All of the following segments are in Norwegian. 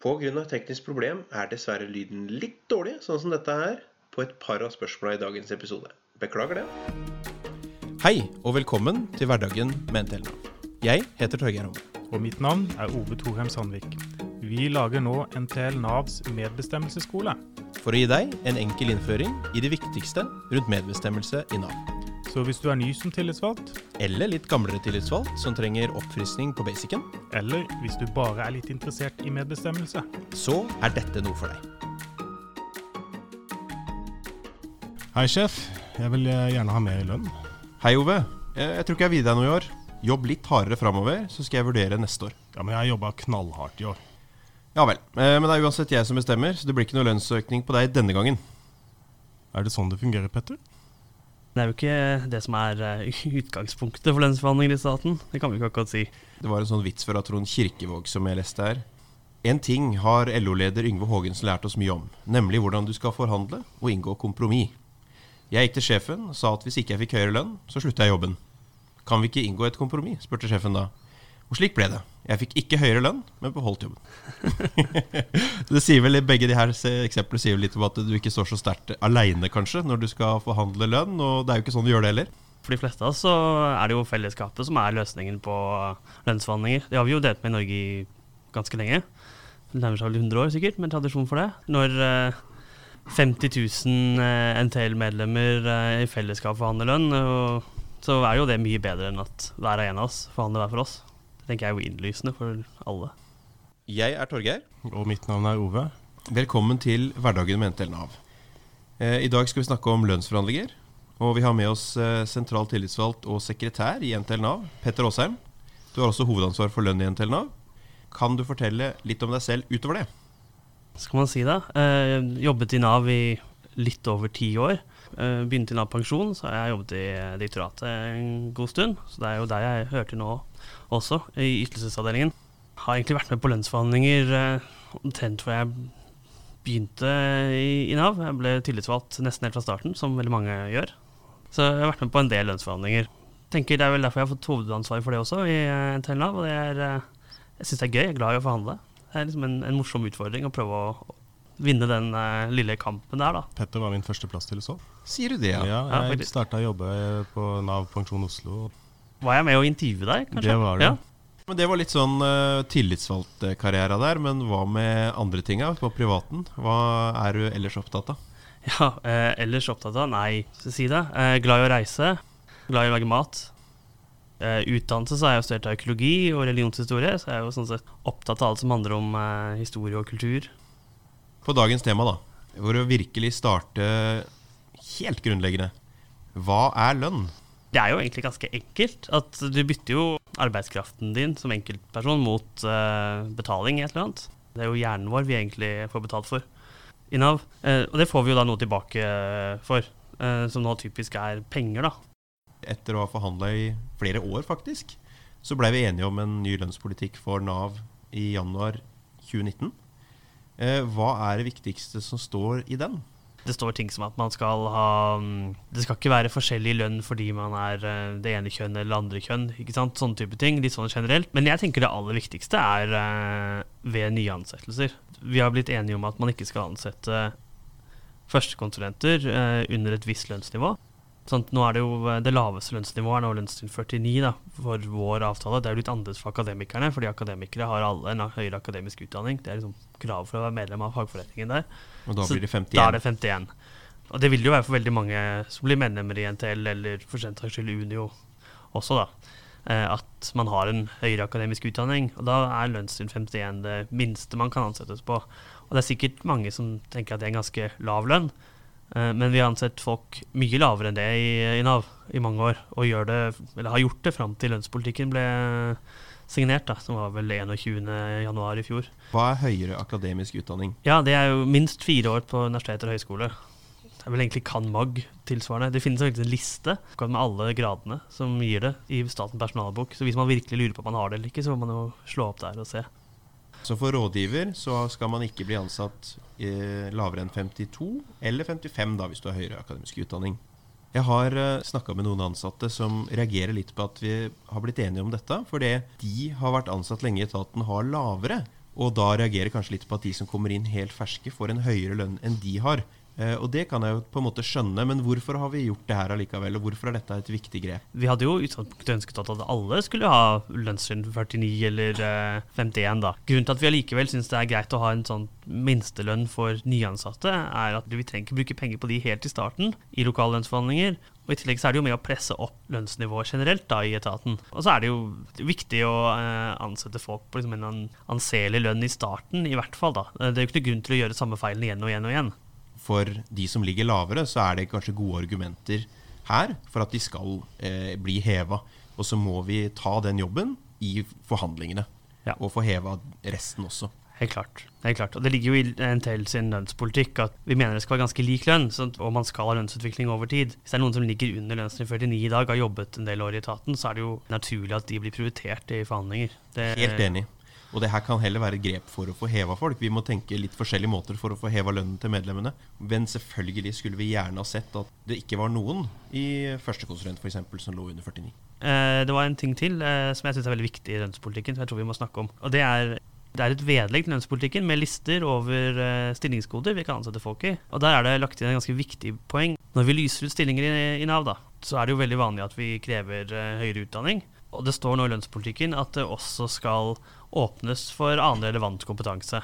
Pga. teknisk problem er dessverre lyden litt dårlig, sånn som dette her, på et par av spørsmåla i dagens episode. Beklager det. Hei og velkommen til Hverdagen med NTL Nav. Jeg heter Torgeir Homme. Og mitt navn er Ove Thorheim Sandvik. Vi lager nå NTL Navs medbestemmelsesskole. For å gi deg en enkel innføring i det viktigste rundt medbestemmelse i Nav. Så hvis du er ny som tillitsvalgt, Eller litt gamlere tillitsvalgt som trenger oppfriskning på basicen, eller hvis du bare er litt interessert i medbestemmelse, så er dette noe for deg. Hei, sjef. Jeg vil eh, gjerne ha mer i lønn. Hei, Ove. Jeg, jeg tror ikke jeg vil deg noe i år. Jobb litt hardere framover, så skal jeg vurdere neste år. Ja, Men jeg har jobba knallhardt i år. Ja vel. Eh, Men det er uansett jeg som bestemmer, så det blir ikke noe lønnsøkning på deg denne gangen. Er det sånn det fungerer, Petter? Det er jo ikke det som er eh, utgangspunktet for lønnsforhandlinger i staten. Det kan vi ikke akkurat si. Det var en sånn vits fra Trond Kirkevåg som jeg leste her. En ting har LO-leder Yngve Haagensen lært oss mye om, nemlig hvordan du skal forhandle og inngå kompromiss. Jeg gikk til sjefen og sa at hvis ikke jeg fikk høyere lønn, så slutta jeg jobben. Kan vi ikke inngå et kompromiss? spurte sjefen da. Og slik ble det. Jeg fikk ikke høyere lønn, men beholdt jobben. det sier vel, Begge de her eksemplene sier vel litt om at du ikke står så sterkt aleine, kanskje, når du skal forhandle lønn. Og det er jo ikke sånn du gjør det heller. For de fleste av oss så er det jo fellesskapet som er løsningen på lønnsforhandlinger. Det har vi jo delt med i Norge i ganske lenge. Det nærmer seg vel 100 år sikkert, med tradisjon for det. Når eh, 50 000 eh, NTL-medlemmer eh, i fellesskap forhandler lønn, så er jo det mye bedre enn at hver og en av oss forhandler hver for oss. Tenker jeg er jo innlysende for alle. Jeg er Torgeir. Og mitt navn er Ove. Velkommen til Hverdagen med NTL Nav. Eh, I dag skal vi snakke om lønnsforhandlinger. Og vi har med oss eh, sentral tillitsvalgt og sekretær i NTL Nav, Petter Aasheim. Du har også hovedansvar for lønn i NTL Nav. Kan du fortelle litt om deg selv utover det? skal man si det? Eh, jobbet i Nav i litt over ti år. Eh, begynte i Nav pensjon, så har jeg jobbet i direktoratet en god stund. Så det er jo der jeg hører til nå også, i ytelsesavdelingen. Har egentlig vært med på lønnsforhandlinger eh, omtrent før jeg begynte i, i Nav. Jeg ble tillitsvalgt nesten helt fra starten, som veldig mange gjør. Så jeg har vært med på en del lønnsforhandlinger. Tenker Det er vel derfor jeg har fått hovedansvar for det også i eh, NTL Nav. Og det er, eh, jeg syns det er gøy, jeg er glad i å forhandle. Det er liksom en, en morsom utfordring å prøve å vinne den uh, lille kampen der, da. Petter var min førsteplass til plasstillitsvalgt. Sier du det, ja? Ja, jeg ja, starta å jobbe på Nav pensjon Oslo. Var jeg med å intervjue deg, kanskje? Det var det. Ja. Men Det var litt sånn uh, tillitsvalgtkarriera der. Men hva med andre tinga på privaten? Hva er du ellers opptatt av? Ja, eh, ellers opptatt av Nei, skal jeg si det. Eh, glad i å reise. Glad i å lage mat. Eh, utdannelse så har jeg jo studert arkeologi og religionshistorie, så jeg er jo sånn sett opptatt av alt som handler om eh, historie og kultur. På dagens tema, da. For å virkelig starte helt grunnleggende. Hva er lønn? Det er jo egentlig ganske enkelt. At du bytter jo arbeidskraften din som enkeltperson mot uh, betaling i et eller annet. Det er jo hjernen vår vi egentlig får betalt for i Nav. Uh, og det får vi jo da noe tilbake for, uh, som nå typisk er penger, da. Etter å ha forhandla i flere år, faktisk, så blei vi enige om en ny lønnspolitikk for Nav i januar 2019. Eh, hva er det viktigste som står i den? Det står ting som at man skal ha mm, Det skal ikke være forskjellig lønn fordi man er eh, det ene kjønn eller det andre kjønn. ikke sant? Sånne type ting. Litt sånn generelt. Men jeg tenker det aller viktigste er eh, ved nye ansettelser. Vi har blitt enige om at man ikke skal ansette førstekonsulenter under et visst lønnsnivå. Sånn, nå er det jo eh, det laveste lønnsnivået er nå lønnstrinn 49 da, for vår avtale. Det er jo litt annerledes for akademikerne, fordi akademikere har alle en høyere akademisk utdanning. Det er liksom krav for å være medlem av fagforeningen der. Og da Så blir det 51. Da er det 51. Og det vil jo være for veldig mange som blir medlemmer i NTL, eller for den saks skyld Unio også, da. eh, At man har en høyere akademisk utdanning. Og da er lønnstrinn 51 det minste man kan ansettes på. Og det er sikkert mange som tenker at det er en ganske lav lønn. Eh, Men vi har ansett folk mye lavere enn det i, i Nav i mange år. Og det, eller har gjort det fram til lønnspolitikken ble signert, da, som var vel 21. januar i fjor. Hva er høyere akademisk utdanning? Ja, det er jo minst fire år på universitet og høyskole. Det er vel egentlig CanMag tilsvarende. Det finnes en liste med alle gradene som gir det i Statens personalbok. Så hvis man virkelig lurer på om man har det eller ikke, så må man jo slå opp der og se. Så for rådgiver så skal man ikke bli ansatt eh, lavere enn 52, eller 55 da, hvis du har høyere akademisk utdanning. Jeg har uh, snakka med noen ansatte som reagerer litt på at vi har blitt enige om dette, fordi de har vært ansatt lenge i etaten, har lavere Og da reagerer kanskje litt på at de som kommer inn helt ferske, får en høyere lønn enn de har. Eh, og det kan jeg jo på en måte skjønne, men hvorfor har vi gjort det her allikevel? Og hvorfor er dette et viktig grep? Vi hadde jo utgangspunktet ønsket at alle skulle ha lønnstrinn 49 eller eh, 51, da. Grunnen til at vi allikevel syns det er greit å ha en sånn minstelønn for nyansatte, er at vi trenger ikke bruke penger på de helt i starten i lokale lønnsforhandlinger. Og I tillegg så er det jo med å presse opp lønnsnivået generelt da i etaten. Og så er det jo viktig å eh, ansette folk på liksom en an- anselig lønn i starten, i hvert fall. da. Eh, Det er jo ikke noe grunn til å gjøre samme feilen igjen og igjen og igjen. For de som ligger lavere, så er det kanskje gode argumenter her for at de skal eh, bli heva. Og så må vi ta den jobben i forhandlingene. Ja. Og få heva resten også. Helt klart. Helt klart. Og det ligger jo i NTL sin lønnspolitikk at vi mener det skal være ganske lik lønn, sånn, og man skal ha lønnsutvikling over tid. Hvis det er noen som ligger under lønnsnivå 49 i dag, har jobbet en del år i etaten, så er det jo naturlig at de blir prioritert i forhandlinger. Det, Helt enig. Og det her kan heller være et grep for å få heva folk. Vi må tenke litt forskjellige måter for å få heva lønnen til medlemmene. Men selvfølgelig skulle vi gjerne ha sett at det ikke var noen i førstekonsulent f.eks. som lå under 49. Eh, det var en ting til eh, som jeg syns er veldig viktig i lønnspolitikken, som jeg tror vi må snakke om. Og det er det er et vedlegg til lønnspolitikken med lister over eh, stillingskoder vi kan ansette folk i. Og der er det lagt inn en ganske viktig poeng. Når vi lyser ut stillinger i, Nav, da, så er det jo veldig vanlig at vi krever høyere utdanning. Og det står nå i lønnspolitikken at det også skal åpnes for annen relevant kompetanse.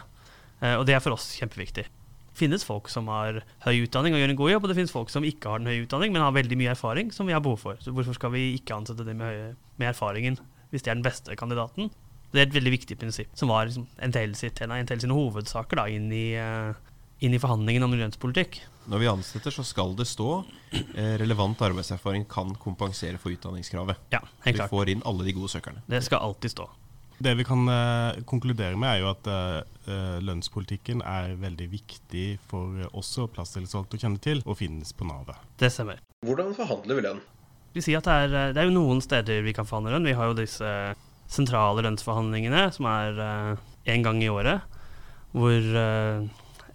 Eh, og det er for oss kjempeviktig. Det finnes folk som har høy utdanning og gjør en god jobb, og det finnes folk som ikke har den høye utdanning, men har veldig mye erfaring som vi har behov for. Så hvorfor skal vi ikke ansette dem med, med erfaringen hvis de er den beste kandidaten? Det er et veldig viktig prinsipp, som var liksom NTL, sitt, en av NTL sine hovedsaker da, inn, i, eh, inn i forhandlingen om lønnspolitikk. Når vi ansetter, så skal det stå eh, relevant arbeidserfaring kan kompensere for utdanningskravet. Ja, Vi helt klart. får inn alle de gode søkerne. Det skal alltid stå. Det vi kan eh, konkludere med, er jo at eh, eh, lønnspolitikken er veldig viktig for oss og plasstillitsvalgte å kjenne til, og finnes på Navet. Det stemmer. Hvordan forhandler vi lønn? Vi sier at det er, eh, det er jo noen steder vi kan forhandle lønn. Vi har jo disse sentrale lønnsforhandlingene, som er én gang i året, hvor eh,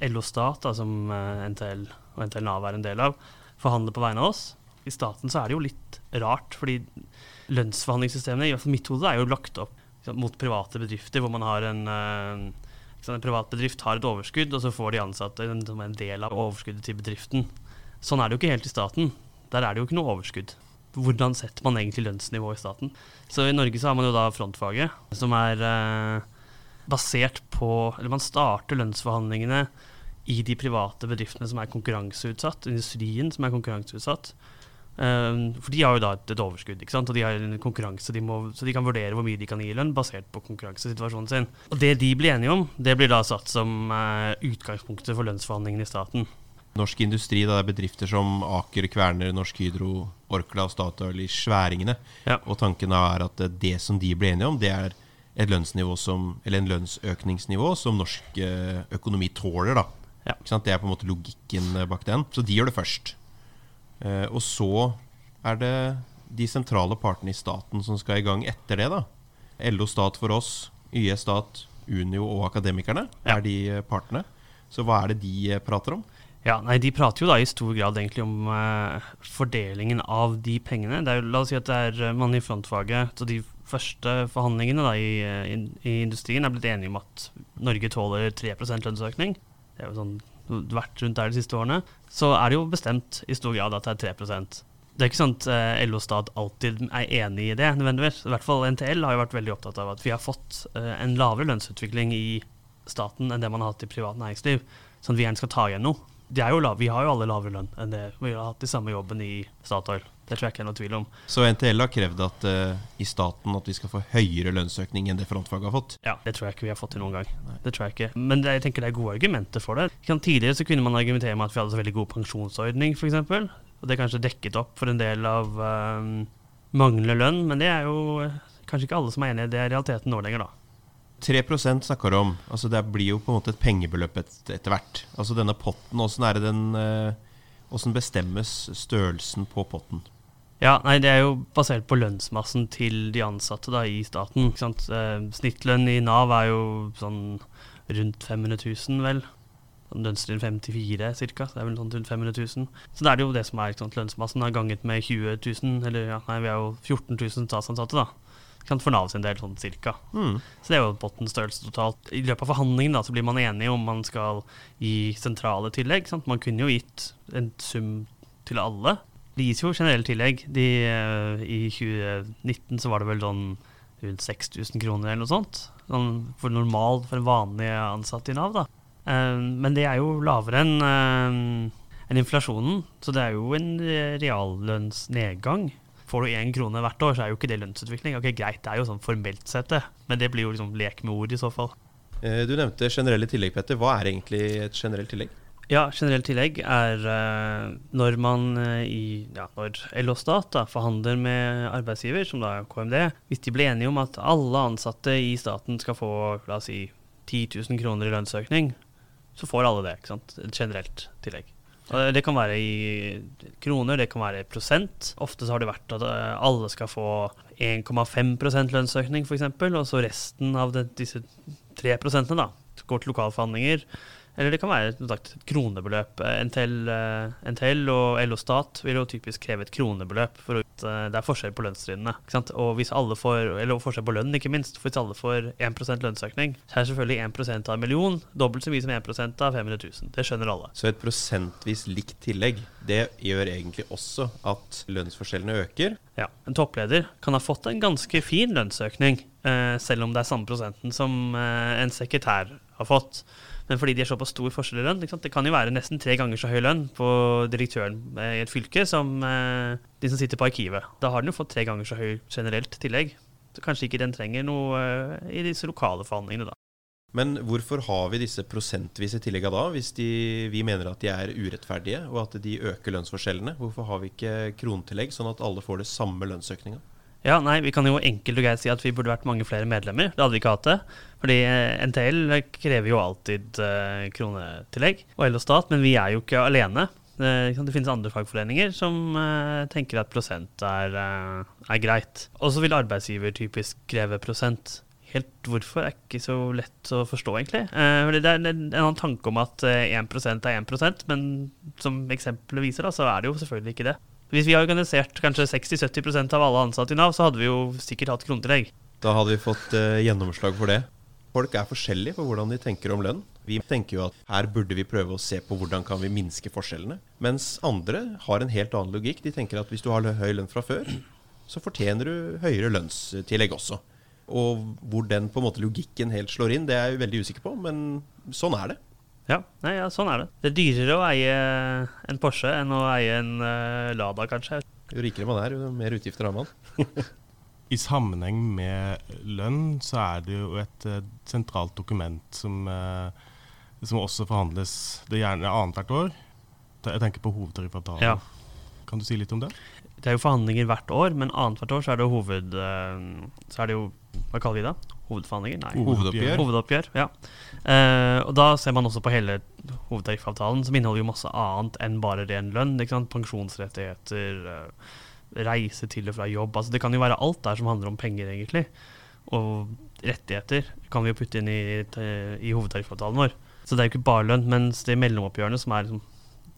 LO Stat, da, som eh, NTL og NTL Nav er en del av, forhandler på vegne av oss. I staten så er det jo litt rart, fordi lønnsforhandlingssystemene i hvert fall mitt hode er jo lagt opp liksom, mot private bedrifter, hvor man har en liksom, En privat bedrift har et overskudd, og så får de ansatte en, en del av overskuddet til bedriften. Sånn er det jo ikke helt i staten. Der er det jo ikke noe overskudd. Hvordan setter man egentlig lønnsnivået i staten? Så i Norge så har man jo da frontfaget, som er eh, basert på Eller man starter lønnsforhandlingene i de private bedriftene som er konkurranseutsatt, industrien som er konkurranseutsatt. Um, for de har jo da et, et overskudd, og de har en konkurranse, de må, så de kan vurdere hvor mye de kan gi lønn basert på konkurransesituasjonen sin. Og det de blir enige om, det blir da satt som uh, utgangspunktet for lønnsforhandlingene i staten. Norsk industri, da det er bedrifter som Aker, Kværner, Norsk Hydro, Orkla og Statoil i sværingene. Ja. Og tanken da er at eh, det som de blir enige om, det er et lønnsnivå som, eller en lønnsøkningsnivå som norsk eh, økonomi tåler. da. Ja. Det er på en måte logikken eh, bak den. Så de gjør det først. Eh, og så er det de sentrale partene i staten som skal i gang etter det. da. LO Stat for oss, YS Stat, Unio og Akademikerne Ja. er de eh, partene. Så hva er det de eh, prater om? Ja, nei, De prater jo da i stor grad egentlig om eh, fordelingen av de pengene. Det er jo, la oss si at det er man i frontfaget Så de første forhandlingene da i, eh, i industrien er blitt enige om at Norge tåler 3% lønnsøkning. Det er jo sånn vært rundt der de siste årene. Så er det jo bestemt i stor grad at det er 3% Det er ikke sånn at eh, LO Stat alltid er enig i det, nødvendigvis. I hvert fall NTL har jo vært veldig opptatt av at vi har fått eh, en lavere lønnsutvikling i staten enn det man har hatt i privat næringsliv. Sånn at vi gjerne skal ta igjen noe. Vi har jo alle lavere lønn enn det vi har hatt i samme jobben i Statoil. Det tror jeg ikke er noe tvil om. Så NTL har krevd at uh, i staten at vi skal få høyere lønnsøkning enn det frontfaget har fått. Ja, Det tror jeg ikke vi har fått til noen gang. Det tror jeg ikke. Men jeg tenker det er gode argumenter for det. Tidligere så kunne man argumentere med at vi hadde så veldig god pensjonsordning, f.eks. Og det kanskje dekket opp for en del av um, manglende lønn, men det er jo eh, kanskje ikke alle som er enig i det er realiteten nå lenger, da. 3 snakker du om. Altså Det blir jo på en måte et pengebeløp et, etter hvert. Altså denne potten, er Åssen bestemmes størrelsen på potten? Ja, nei, Det er jo basert på lønnsmassen til de ansatte da, i staten. Eh, snittlønn i Nav er jo sånn rundt 500 000, vel. Lønnstrinn 54 ca. Det er vel sånn rundt 500 000. Så det er jo det som er sant? lønnsmassen er ganget med 20 000, eller ja, nei, vi er jo 14 000 statsansatte, da. Kan For Nav sin del sånn cirka. Mm. Så det er jo pottens størrelse totalt. I løpet av forhandlingen da, så blir man enige om man skal gi sentrale tillegg. Sant? Man kunne jo gitt en sum til alle. Det gis jo generelle tillegg. De, eh, I 2019 så var det vel sånn rundt 6000 kroner eller noe sånt. Sånn for normal, for en vanlig ansatt i Nav, da. Eh, men det er jo lavere enn eh, enn inflasjonen, så det er jo en reallønnsnedgang. Får du én krone hvert år, så er jo ikke det lønnsutvikling. Ok, Greit, det er jo sånn formelt sett det, men det blir jo liksom lek med ord i så fall. Du nevnte generelle tillegg, Petter. Hva er egentlig et generelt tillegg? Ja, generelt tillegg er eh, når man eh, i ja, når LO Stat da, forhandler med arbeidsgiver, som da er KMD, hvis de blir enige om at alle ansatte i staten skal få la oss si 10 000 kroner i lønnsøkning, så får alle det. ikke sant? Et generelt tillegg. Og Det kan være i kroner, det kan være i prosent. Ofte så har det vært at eh, alle skal få 1,5% lønnsøkning f.eks., og så resten av det, disse 3% da, går til lokalforhandlinger. Eller det kan være sagt, et kronebeløp. NTL, eh, NTL og LO Stat vil jo typisk kreve et kronebeløp. For at eh, det er forskjell på lønnstrinnene. Og hvis alle får, eller forskjell på lønn, ikke minst. For hvis alle får 1% lønnsøkning, så er selvfølgelig 1% av en million dobbelt så mye som 1% av 500 000. Det skjønner alle. Så et prosentvis likt tillegg, det gjør egentlig også at lønnsforskjellene øker. Ja, En toppleder kan ha fått en ganske fin lønnsøkning, eh, selv om det er samme prosenten som eh, en sekretær har fått. Men fordi de er såpass stor forskjell i lønn? Det kan jo være nesten tre ganger så høy lønn på direktøren eh, i et fylke som eh, de som sitter på arkivet. Da har den jo fått tre ganger så høy generelt tillegg. Så kanskje ikke den trenger noe eh, i disse lokale forhandlingene, da. Men hvorfor har vi disse prosentvise tilleggene da, hvis de, vi mener at de er urettferdige og at de øker lønnsforskjellene? Hvorfor har vi ikke kronetillegg, sånn at alle får det samme lønnsøkninga? Ja, nei, Vi kan jo enkelt og greit si at vi burde vært mange flere medlemmer. Det hadde vi ikke hatt det. Fordi eh, NTL krever jo alltid eh, kronetillegg, og LO Stat, men vi er jo ikke alene. Eh, det finnes andre fagforeninger som eh, tenker at prosent er, eh, er greit. Og så vil arbeidsgiver typisk kreve prosent. Helt hvorfor er ikke så lett å forstå, egentlig. Eh, fordi det er en en annen tanke om at eh, 1 er 1% men som eksempelet viser, da, så er det jo selvfølgelig ikke det. Hvis vi har organisert kanskje 60-70% av alle ansatte i Nav, så hadde vi jo sikkert hatt kronetillegg. Da hadde vi fått eh, gjennomslag for det. Folk er forskjellige på hvordan de tenker om lønn. Vi tenker jo at her burde vi prøve å se på hvordan kan vi minske forskjellene. Mens andre har en helt annen logikk. De tenker at hvis du har høy lønn fra før, så fortjener du høyere lønnstillegg også. Og hvor den på en måte logikken helt slår inn, det er jeg veldig usikker på, men sånn er det. Ja, nei, ja, sånn er det. Det er dyrere å eie en Porsche enn å eie en uh, Lada, kanskje. Jo rikere man er, jo mer utgifter har man. I sammenheng med lønn så er det jo et uh, sentralt dokument som, uh, som også forhandles det er gjerne annethvert år. Jeg tenker på hovedtariffavtalen. Ja. Kan du si litt om det? Det er jo forhandlinger hvert år, men annethvert år så er det jo hoved... Så er det jo Hva kaller vi det? Hovedforhandlinger? Nei. Hovedoppgjør. Hovedoppgjør, ja. Uh, og da ser man også på hele hovedtariffavtalen, som inneholder jo masse annet enn bare ren lønn. Pensjonsrettigheter, uh, reise til og fra jobb. Altså, det kan jo være alt der som handler om penger, egentlig. Og rettigheter kan vi jo putte inn i, i hovedtariffavtalen vår. Så det er jo ikke bare lønn, mens de mellomoppgjørene, som er liksom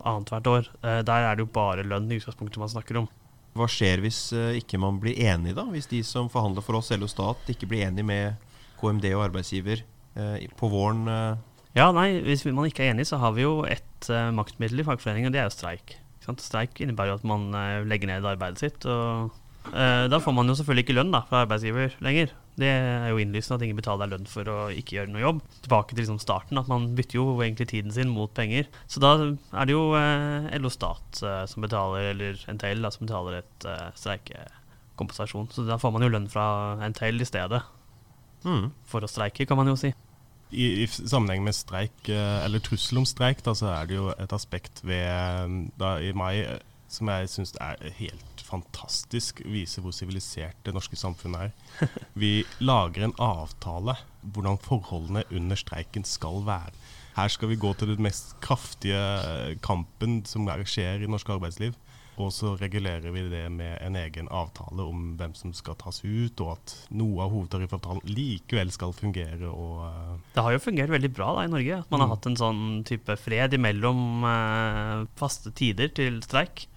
annethvert år, uh, der er det jo bare lønn i utgangspunktet man snakker om. Hva skjer hvis eh, ikke man blir enig, da? Hvis de som forhandler for oss, LO Stat, ikke blir enig med KMD og arbeidsgiver eh, på våren? eh, Ja, nei, hvis man ikke er enig, så har vi jo eh, maktmiddel i fagforeningen, og det er jo streik. Streik innebærer jo at man legger ned arbeidet sitt, og da får man jo selvfølgelig ikke lønn da, fra arbeidsgiver lenger. Det er jo innlysende at ingen betaler deg lønn for å ikke gjøre noe jobb. Tilbake til liksom starten, at man bytter jo egentlig tiden sin mot penger. Så da er det jo eh, LO Stat eh, som betaler, eller NTL da, som betaler et eh, streikekompensasjon. Så da får man jo lønn fra NTL i stedet, mm. for å streike, kan man jo si. I, i sammenheng med streik, eller trussel om streik, da, så er det jo et aspekt ved da, i mai som jeg syns er helt fantastisk. Viser hvor sivilisert det norske samfunnet er. Vi lager en avtale hvordan forholdene under streiken skal være. Her skal vi gå til den mest kraftige kampen som er- skjer i norsk arbeidsliv. Og så regulerer vi det med en egen avtale om hvem som skal tas ut, og at noe av hovedtariffavtalen likevel skal fungere. og... eh, Det har jo fungert veldig bra da i Norge. At man har Mm. hatt en sånn type fred imellom eh, faste tider til streik.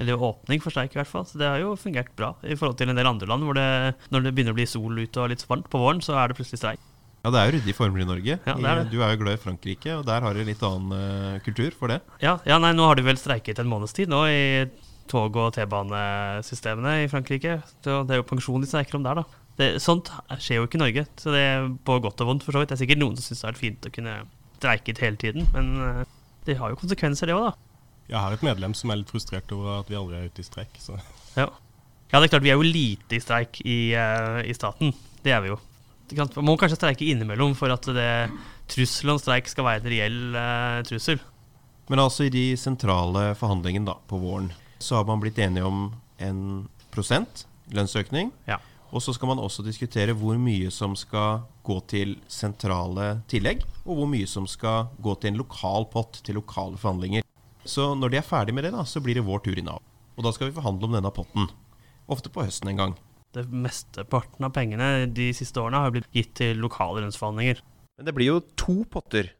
Eller åpning for streik, i hvert fall. Så det har jo fungert bra i forhold til en del andre land hvor det, når det begynner å bli sol ute og litt varmt på våren, så er det plutselig streik. Ja, det er jo ryddige former i Norge. Ja, det er det. Du er jo glad i Frankrike, og der har de litt annen uh, kultur for det. Ja, ja, nei, nå har de vel streiket en måneds tid nå i tog- og T-banesystemene i Frankrike. Så det er jo pensjon de streiker om der, da. Det, sånt skjer jo ikke i Norge, så det er på godt og vondt, for så vidt. Det er sikkert noen som syns det er fint å kunne streike hele tiden, men eh, det har jo konsekvenser, det òg, da. Jeg har et medlem som er litt frustrert over at vi aldri er ute i streik. Så. Ja. ja, det er klart vi er jo lite i streik i, uh, i staten. Det er vi jo. Man må kanskje streike innimellom for at det trusselen om streik skal være en reell uh, trussel. Men altså i de sentrale forhandlingene da, på våren, så har man blitt enige om en prosent lønnsøkning. Ja. Og så skal man også diskutere hvor mye som skal gå til sentrale tillegg, og hvor mye som skal gå til en lokal pott til lokale forhandlinger. Så når de er ferdig med det, da, så blir det vår tur i Nav. Og da skal vi forhandle om denne potten. Ofte på høsten en gang. Det Mesteparten av pengene de siste årene har blitt gitt til lokale lønnsforhandlinger. Men det blir jo to potter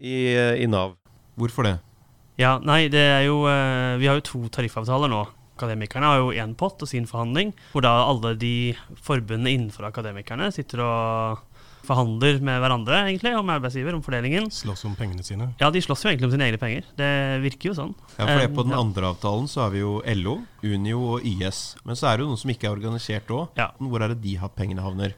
i, i Nav. Hvorfor det? Ja, nei, det er jo eh, Vi har jo to tariffavtaler nå. Akademikerne har jo én pott og sin forhandling, hvor da alle de forbundene innenfor Akademikerne sitter og forhandler med hverandre, egentlig, om arbeidsgiver om fordelingen. Slåss om pengene sine. Ja, de slåss jo egentlig om sine egne penger. Det virker jo sånn. Ja, for det, Eh, På den andre avtalen så har vi jo LO, Unio og YS. Men så er det jo noen som ikke er organisert òg. Ja. Hvor er det de har pengene havner?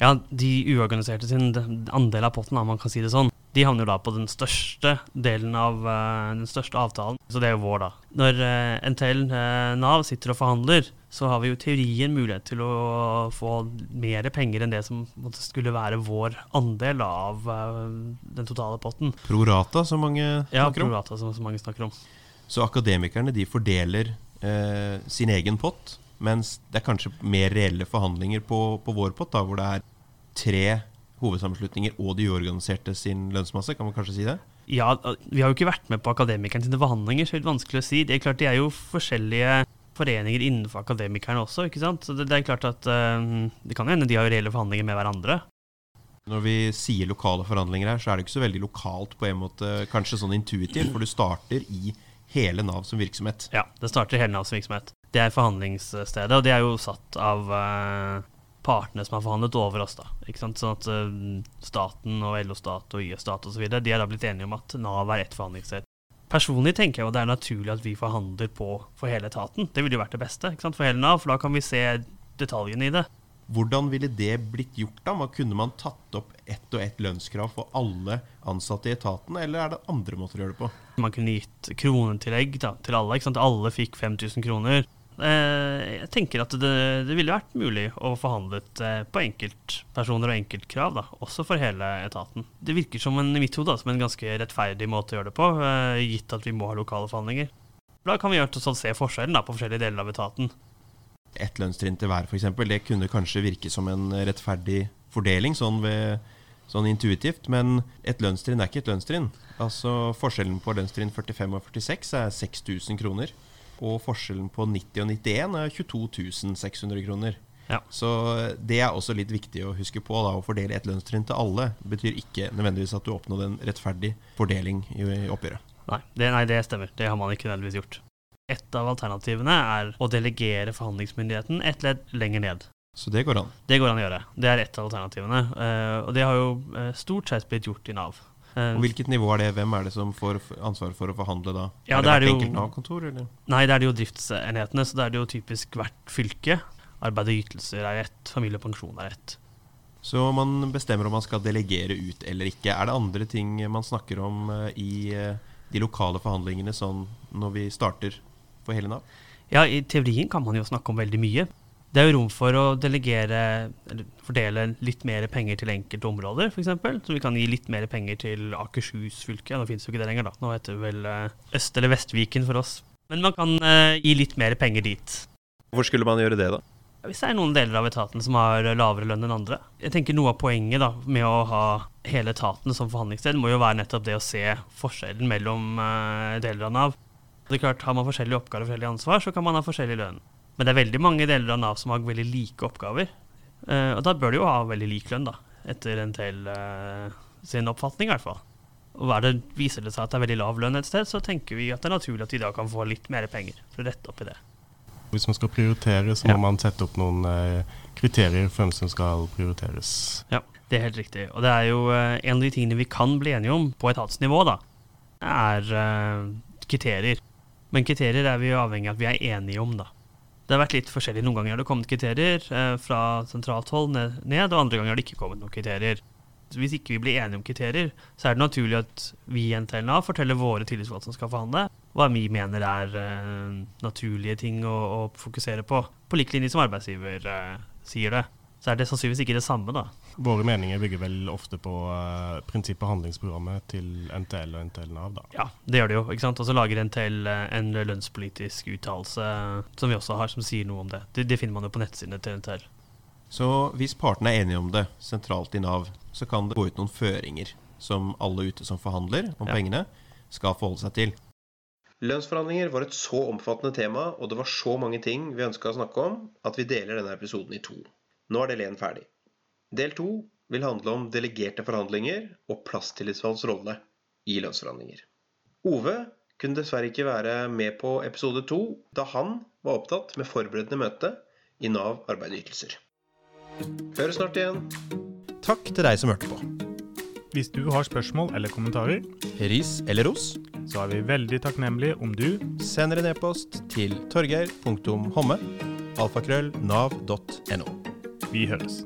Ja, de uorganiserte sin andel av potten, om man kan si det sånn, de havner jo da på den største delen av eh, den største avtalen. Så det er jo vår, da. Når uh, NTL eh, Nav sitter og forhandler, så har vi jo i teorien mulighet til å få mer penger enn det som skulle være vår andel av eh, den totale potten. Prorata, som mange Ja, snakker om. prorata, som mange snakker om. Så akademikerne de fordeler eh, sin egen pott, mens det er kanskje mer reelle forhandlinger på, på vår pott, da, hvor det er tre hovedsammenslutninger og de uorganiserte sin lønnsmasse. Kan man kanskje si det? Ja, vi har jo ikke vært med på Akademikerne sine forhandlinger, så det er litt vanskelig å si. Det er klart, De er jo forskjellige foreninger innenfor Akademikerne også, ikke sant. Så det, det er klart at eh, det kan hende de har reelle forhandlinger med hverandre. Når vi sier lokale forhandlinger her, så er det ikke så veldig lokalt på en måte, kanskje sånn intuitivt, for du starter i hele Nav som virksomhet. Ja, det starter i hele Nav som virksomhet. Det er forhandlingsstedet, og det er jo satt av uh, partene som har forhandlet over oss. da, ikke sant? Sånn at uh, staten og LO-stat og YS-stat osv. de har da blitt enige om at Nav er ett forhandlingssted. Personlig tenker jeg jo det er naturlig at vi forhandler på for hele etaten. Det ville jo vært det beste ikke sant? for hele Nav, for da kan vi se detaljene i det. Hvordan ville det blitt gjort da? Kunne man tatt opp ett og ett lønnskrav for alle ansatte i etaten, eller er det andre måter å gjøre det på? Man kunne gitt kronetillegg da, til alle. ikke sant? Alle fikk 5000 kroner. Eh, jeg tenker at det, det ville vært mulig å forhandlet eh, på enkeltpersoner og enkeltkrav, da, også for hele etaten. Det virker som en, i mitt hode som en ganske rettferdig måte å gjøre det på, eh, gitt at vi må ha lokale forhandlinger. Da kan vi gjøre å se forskjellen da, på forskjellige deler av etaten. Ett lønnstrinn til hver, f.eks. Det kunne kanskje virke som en rettferdig fordeling, sånn, ved, sånn intuitivt. Men et lønnstrinn er ikke et lønnstrinn. Altså Forskjellen på lønnstrinn 45 og 46 er 6000 kroner. Og forskjellen på 90 og 91 er 22 600 kroner. Ja. Så det er også litt viktig å huske på. da Å fordele ett lønnstrinn til alle betyr ikke nødvendigvis at du oppnådde en rettferdig fordeling i, i oppgjøret. Nei det, nei, det stemmer. Det har man ikke nødvendigvis gjort. Et av alternativene er å delegere forhandlingsmyndigheten et ledd lenger ned. Så det går an. Det går an å gjøre. Det er et av alternativene. eh, og det har jo eh, stort sett blitt gjort i Nav. Eh, Og Hvilket nivå er det? Hvem er det som får ansvar for å forhandle da? Ja, er det det er hvert enkelt Nav-kontor. Nei, det er det jo driftsenhetene, så det er det jo typisk hvert fylke. Arbeid og ytelser er ett, familie og pensjon er ett. Så man bestemmer om man skal delegere ut eller ikke. Er det andre ting man snakker om eh, i eh, de lokale forhandlingene sånn når vi starter for hele Nav? Ja, i teorien kan man jo snakke om veldig mye. Det er jo rom for å delegere, eller fordele litt mer penger til enkelte områder, f.eks. Så vi kan gi litt mer penger til Akershus fylke. Nå finnes jo ikke det lenger, da. Nå heter det vel eh, Øst- eller Vestviken for oss. Men man kan eh, gi litt mer penger dit. Hvorfor skulle man gjøre det, da? Hvis det er noen deler av etaten som har lavere lønn enn andre. Jeg tenker Noe av poenget da, med å ha hele etaten som forhandlingssted, må jo være nettopp det å se forskjellen mellom eh, deler av Nav. Det er klart, Har man forskjellige oppgaver og forskjellig ansvar, så kan man ha forskjellig lønn. Men det er veldig mange deler av Nav som har veldig like oppgaver. Eh, og da bør de jo ha veldig lik lønn, da. Etter NTL eh, sin oppfatning, i hvert fall. Og det, viser det seg at det er veldig lav lønn et sted, så tenker vi at det er naturlig at de da kan få litt mer penger for å rette opp i det. Hvis man skal prioritere, så må Ja. man sette opp noen eh, kriterier for hvem som skal prioriteres. Ja, det er helt riktig. Og det er jo eh, en av de tingene vi kan bli enige om på etatsnivå, da, er eh, kriterier. Men kriterier er vi jo avhengig av at vi er enige om, da. Det har vært litt forskjellig. Noen ganger har det kommet kriterier eh, fra sentralt hold ned, ned, og andre ganger har det ikke kommet noen kriterier. Hvis ikke vi blir enige om kriterier, så er det naturlig at vi i NTL-NAV forteller våre tillitsvalgte som skal forhandle, hva vi mener er eh, naturlige ting å, å fokusere på, på lik linje som arbeidsgiver eh, sier det. Så er det sannsynligvis ikke det samme, da. Våre meninger bygger vel ofte på uh, prinsippet handlingsprogrammet til NTL og NTL Nav. da. Ja, det gjør det jo. ikke sant? Og så lager NTL eh, en lønnspolitisk uttalelse som vi også har, som sier noe om det. Det, det finner man jo på nettsidene til NTL. Så hvis partene er enige om det sentralt i Nav, så kan det gå ut noen føringer som alle ute som forhandler om Ja. pengene, skal forholde seg til. Lønnsforhandlinger var et så omfattende tema, og det var så mange ting vi ønska å snakke om, at vi deler denne episoden i to. Nå er del én ferdig. Del to vil handle om delegerte forhandlinger og plasstillitsvalgts rolle i lønnsforhandlinger. Ove kunne dessverre ikke være med på episode to, da han var opptatt med forberedende møte i Nav arbeidsytelser. Høres snart igjen. Takk til deg som hørte på. Hvis du har spørsmål eller kommentarer, Ris eller ros, så er vi veldig takknemlige om du sender en e-post til torgeir.homme alfakrøll nav.no. Vi høres.